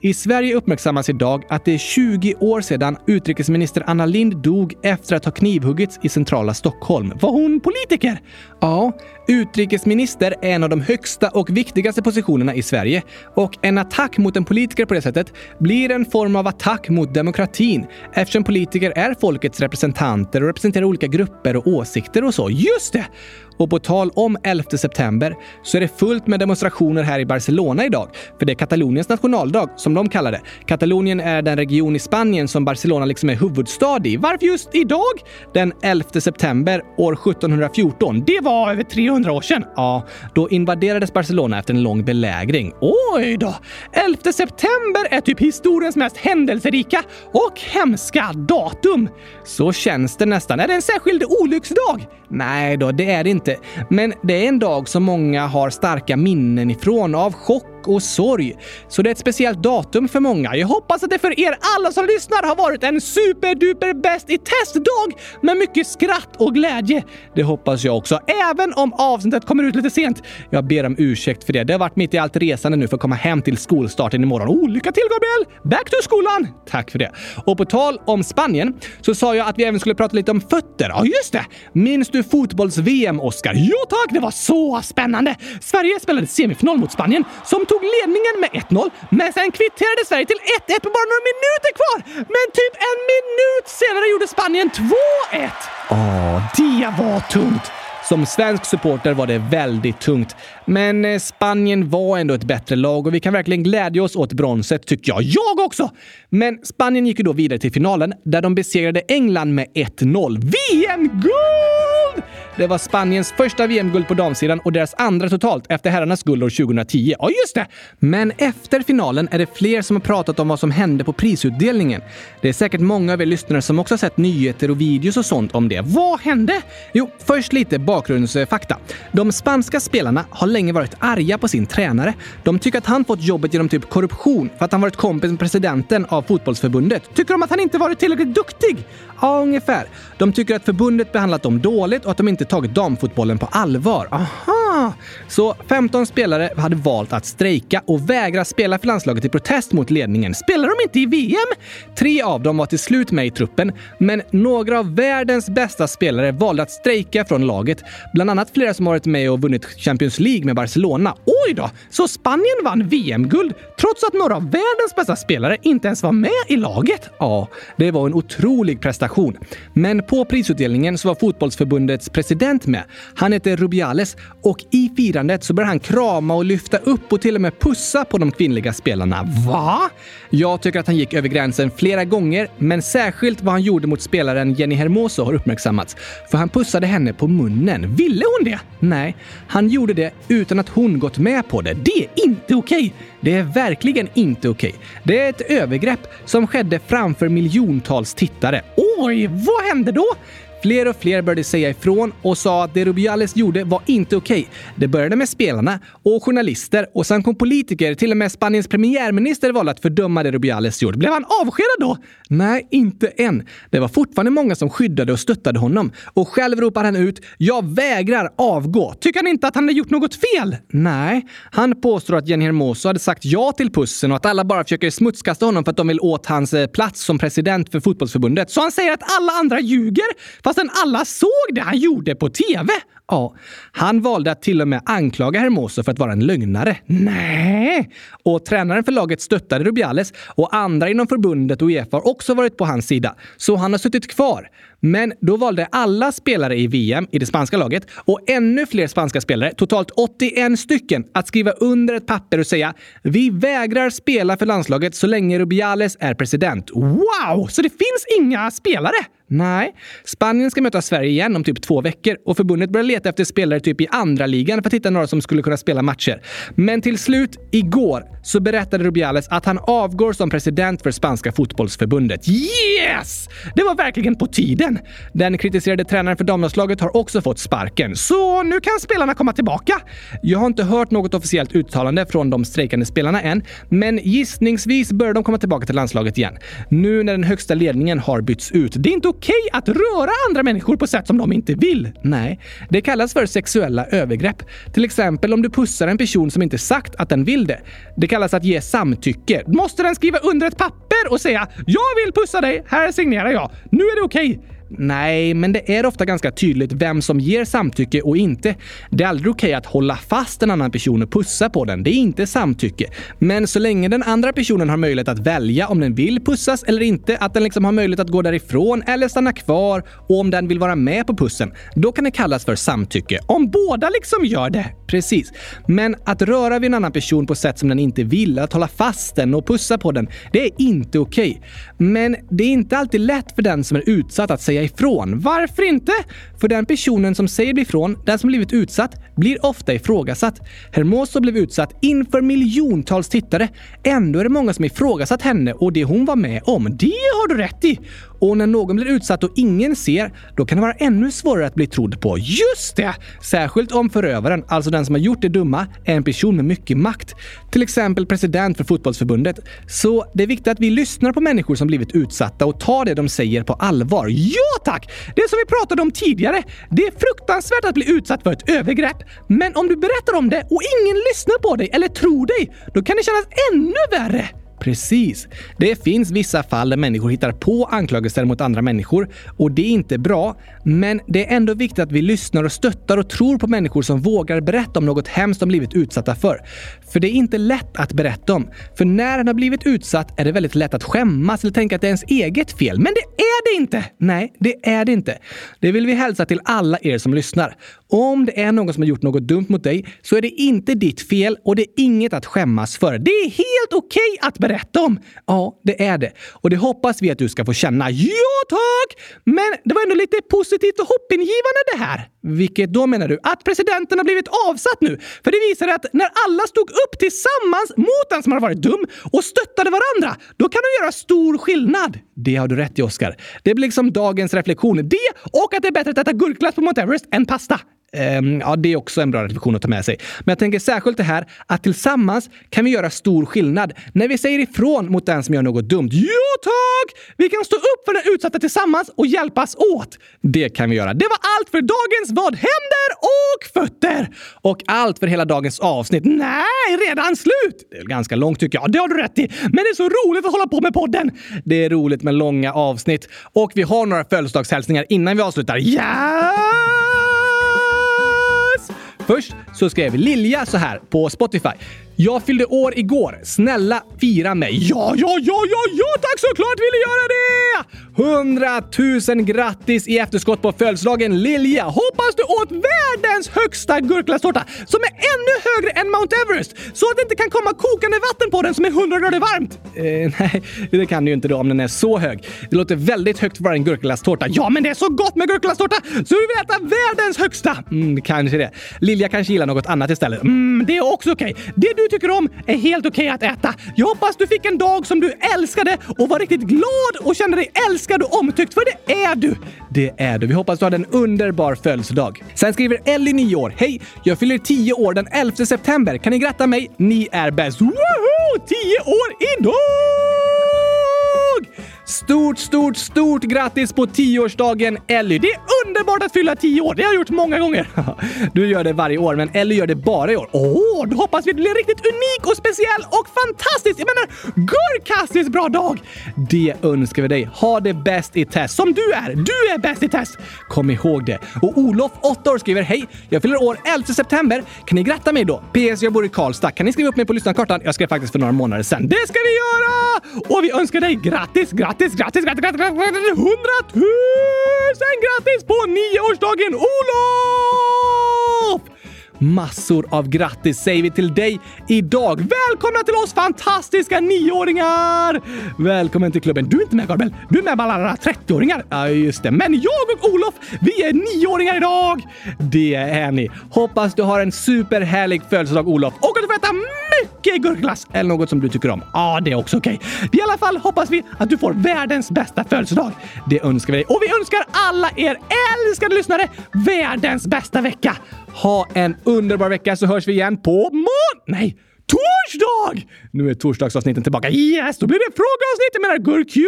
I Sverige uppmärksammas idag att det är 20 år sedan utrikesminister Anna Lind dog efter att ha knivhuggits i centrala Stockholm. Var hon politiker? Ja, utrikesminister är en av de högsta och viktigaste positionerna i Sverige. Och en attack mot en politiker på det sättet blir en form av attack mot demokratin eftersom politiker är folkets representanter och representerar olika grupper och åsikter och så. Just det! Och på tal om 11 september så är det fullt med demonstrationer här i Barcelona idag. För det är Kataloniens nationaldag, som de kallar det. Katalonien är den region i Spanien som Barcelona liksom är huvudstad i. Varför just idag? Den 11 september år 1714. Det var över 300 år sedan. Ja, då invaderades Barcelona efter en lång belägring. Oj då! 11 september är typ historiens mest händelserika och hemska datum. Så känns det nästan. Är det en särskild olycksdag? Nej då, det är det inte. Men det är en dag som många har starka minnen ifrån av chock och sorg. Så det är ett speciellt datum för många. Jag hoppas att det för er alla som lyssnar har varit en superduper bäst i testdag med mycket skratt och glädje. Det hoppas jag också, även om avsnittet kommer ut lite sent. Jag ber om ursäkt för det. Det har varit mitt i allt resande nu för att komma hem till skolstarten imorgon. Oh, lycka till Gabriel! Back to skolan! Tack för det. Och på tal om Spanien så sa jag att vi även skulle prata lite om fötter. Ja, just det! Minns du fotbolls-VM, Oskar? Ja tack! Det var så spännande! Sverige spelade semifinal mot Spanien som tog tog ledningen med 1-0, men sen kvitterade Sverige till 1-1 med bara några minuter kvar. Men typ en minut senare gjorde Spanien 2-1. Åh, det var tungt. Som svensk supporter var det väldigt tungt. Men eh, Spanien var ändå ett bättre lag och vi kan verkligen glädja oss åt bronset tycker jag. Jag också! Men Spanien gick ju då vidare till finalen där de besegrade England med 1-0. VM-guld! Det var Spaniens första VM-guld på damsidan och deras andra totalt efter herrarnas guld år 2010. Ja, just det! Men efter finalen är det fler som har pratat om vad som hände på prisutdelningen. Det är säkert många av er lyssnare som också har sett nyheter och videos och sånt om det. Vad hände? Jo, först lite bakgrundsfakta. De spanska spelarna har länge varit arga på sin tränare. De tycker att han fått jobbet genom typ korruption för att han varit kompis med presidenten av fotbollsförbundet. Tycker de att han inte varit tillräckligt duktig? Ja, ungefär. De tycker att förbundet behandlat dem dåligt och att de inte tagit damfotbollen på allvar. Aha! Så 15 spelare hade valt att strejka och vägra spela för landslaget i protest mot ledningen. Spelar de inte i VM? Tre av dem var till slut med i truppen, men några av världens bästa spelare valde att strejka från laget. Bland annat flera som varit med och vunnit Champions League med Barcelona. Oj då! Så Spanien vann VM-guld trots att några av världens bästa spelare inte ens var med i laget? Ja, det var en otrolig prestation. Men på prisutdelningen så var fotbollsförbundets president med. Han heter Rubiales och i firandet så började han krama och lyfta upp och till och med pussa på de kvinnliga spelarna. Va? Jag tycker att han gick över gränsen flera gånger, men särskilt vad han gjorde mot spelaren Jenny Hermoso har uppmärksammats. För han pussade henne på munnen. Ville hon det? Nej, han gjorde det utan att hon gått med på det. Det är inte okej! Det är verkligen inte okej. Det är ett övergrepp som skedde framför miljontals tittare. Oj, vad hände då? Fler och fler började säga ifrån och sa att det Rubiales gjorde var inte okej. Okay. Det började med spelarna och journalister och sen kom politiker. Till och med Spaniens premiärminister valde att fördöma det Rubiales gjort. Blev han avskedad då? Nej, inte än. Det var fortfarande många som skyddade och stöttade honom. Och själv ropar han ut “Jag vägrar avgå”. Tycker han inte att han har gjort något fel? Nej. Han påstår att Jenny Hermoso hade sagt ja till pussen och att alla bara försöker smutskasta honom för att de vill åt hans eh, plats som president för fotbollsförbundet. Så han säger att alla andra ljuger fastän alla såg det han gjorde på TV. Ja, han valde att till och med anklaga Hermoso för att vara en lögnare. Nej! Och tränaren för laget stöttade Rubiales och andra inom förbundet och Uefa har också varit på hans sida. Så han har suttit kvar. Men då valde alla spelare i VM i det spanska laget och ännu fler spanska spelare, totalt 81 stycken, att skriva under ett papper och säga “Vi vägrar spela för landslaget så länge Rubiales är president”. Wow! Så det finns inga spelare? Nej. Spanien ska möta Sverige igen om typ två veckor och förbundet börjar leta efter spelare typ i andra ligan för att hitta några som skulle kunna spela matcher. Men till slut, igår, så berättade Rubiales att han avgår som president för spanska fotbollsförbundet. Yes! Det var verkligen på tiden. Den kritiserade tränaren för damlandslaget har också fått sparken, så nu kan spelarna komma tillbaka. Jag har inte hört något officiellt uttalande från de strejkande spelarna än, men gissningsvis bör de komma tillbaka till landslaget igen. Nu när den högsta ledningen har bytts ut. Det är inte okej okej att röra andra människor på sätt som de inte vill? Nej, det kallas för sexuella övergrepp. Till exempel om du pussar en person som inte sagt att den vill det. Det kallas att ge samtycke. Måste den skriva under ett papper och säga “Jag vill pussa dig, här signerar jag. Nu är det okej”? Nej, men det är ofta ganska tydligt vem som ger samtycke och inte. Det är aldrig okej att hålla fast en annan person och pussa på den. Det är inte samtycke. Men så länge den andra personen har möjlighet att välja om den vill pussas eller inte, att den liksom har möjlighet att gå därifrån eller stanna kvar och om den vill vara med på pussen, då kan det kallas för samtycke. Om båda liksom gör det. Precis. Men att röra vid en annan person på sätt som den inte vill, att hålla fast den och pussa på den, det är inte okej. Men det är inte alltid lätt för den som är utsatt att säga säga ifrån. Varför inte? För den personen som säger ifrån, den som blivit utsatt, blir ofta ifrågasatt. Hermoso blev utsatt inför miljontals tittare. Ändå är det många som ifrågasatt henne och det hon var med om. Det har du rätt i! Och när någon blir utsatt och ingen ser, då kan det vara ännu svårare att bli trodd på. Just det! Särskilt om förövaren, alltså den som har gjort det dumma, är en person med mycket makt. Till exempel president för fotbollsförbundet. Så det är viktigt att vi lyssnar på människor som blivit utsatta och tar det de säger på allvar. Ja tack! Det som vi pratade om tidigare. Det är fruktansvärt att bli utsatt för ett övergrepp. Men om du berättar om det och ingen lyssnar på dig eller tror dig, då kan det kännas ännu värre. Precis. Det finns vissa fall där människor hittar på anklagelser mot andra människor och det är inte bra. Men det är ändå viktigt att vi lyssnar och stöttar och tror på människor som vågar berätta om något hemskt de blivit utsatta för. För det är inte lätt att berätta om. För när en har blivit utsatt är det väldigt lätt att skämmas eller tänka att det är ens eget fel. Men det är det inte! Nej, det är det inte. Det vill vi hälsa till alla er som lyssnar. Om det är någon som har gjort något dumt mot dig så är det inte ditt fel och det är inget att skämmas för. Det är helt okej okay att berätta om. Ja, det är det. Och det hoppas vi att du ska få känna. Ja, tack! Men det var ändå lite positivt och hoppingivande det här. Vilket då menar du? Att presidenten har blivit avsatt nu? För det visar att när alla stod upp tillsammans mot den som har varit dum och stöttade varandra, då kan de göra stor skillnad. Det har du rätt i, Oscar. Det blir liksom dagens reflektion. Det och att det är bättre att äta gurkglass på Mount Everest än pasta. Ehm, ja, det är också en bra reflektion att ta med sig. Men jag tänker särskilt det här att tillsammans kan vi göra stor skillnad när vi säger ifrån mot den som gör något dumt. Jo tack! Vi kan stå upp för den utsatta tillsammans och hjälpas åt. Det kan vi göra. Det var allt för dagens Vad händer och fötter! Och allt för hela dagens avsnitt. Nej, redan slut! Det är ganska långt tycker jag. Det har du rätt i. Men det är så roligt att hålla på med podden. Det är roligt med långa avsnitt. Och vi har några födelsedagshälsningar innan vi avslutar. Ja! Först så skrev Lilja så här på Spotify. Jag fyllde år igår. Snälla fira mig. Ja, ja, ja, ja, ja, tack såklart vill du göra det! Hundratusen grattis i efterskott på födelsedagen Lilja! Hoppas du åt världens högsta gurkglasstårta som är ännu högre än Mount Everest så att det inte kan komma kokande vatten på den som är 100 grader varmt. Eh, nej, det kan du ju inte då om den är så hög. Det låter väldigt högt för att vara en gurkglasstårta. Ja, men det är så gott med gurkglasstårta så vi vill äta världens högsta! Mm, kanske det. Lilja kanske gillar något annat istället. Mm, det är också okej. Okay. Det du tycker om är helt okej okay att äta. Jag hoppas du fick en dag som du älskade och var riktigt glad och kände dig älskad och omtyckt, för det är du! Det är du. Vi hoppas du hade en underbar födelsedag. Sen skriver Ellie 9 år. Hej! Jag fyller 10 år den 11 september. Kan ni gratta mig? Ni är bäst! Woho! 10 år idag! Stort, stort, stort grattis på tioårsdagen Ellie! Det är underbart att fylla tio år! Det har jag gjort många gånger. Du gör det varje år, men Ellie gör det bara i år. Åh, oh, då hoppas vi blir riktigt unik och speciell och fantastisk! Jag menar, gurkastiskt bra dag! Det önskar vi dig. Ha det bäst i test, som du är. Du är bäst i test! Kom ihåg det. Och Olof, 8 år, skriver Hej! Jag fyller år 11 september. Kan ni gratta mig då? PS. Jag bor i Karlstad. Kan ni skriva upp mig på lyssnarkartan? Jag skrev faktiskt för några månader sedan. Det ska vi göra! Och vi önskar dig grattis, grattis Grattis, grattis, grattis, grattis, grattis! Hundratusen grattis på nioårsdagen Olof! Massor av grattis säger vi till dig idag. Välkomna till oss fantastiska nioåringar! Välkommen till klubben. Du är inte med Gabriel. Du är med bland alla 30-åringar. Ja, just det. Men jag och Olof, vi är nioåringar idag! Det är ni. Hoppas du har en superhärlig födelsedag Olof och att du får äta mycket gurkglass eller något som du tycker om. Ja, det är också okej. Okay. I alla fall hoppas vi att du får världens bästa födelsedag. Det önskar vi dig. Och vi önskar alla er älskade lyssnare världens bästa vecka. Ha en underbar vecka så hörs vi igen på mån... Nej, torsdag! torsdag! Nu är torsdagsavsnitten tillbaka. Yes, då blir det frågeavsnitt! Jag menar gurk qa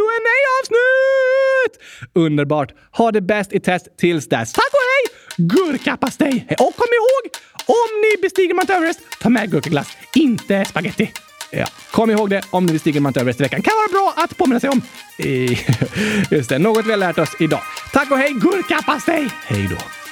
avsnitt Underbart! Ha det bäst i test tills dess. Tack och hej! Gurkapastej! Och kom ihåg, om ni bestiger Mount Everest, ta med gurkaglass, inte spaghetti. Ja, kom ihåg det om ni bestiger Mount Everest i veckan. Kan vara bra att påminna sig om. Just det, något vi har lärt oss idag. Tack och hej, gurkapastej! Hej då.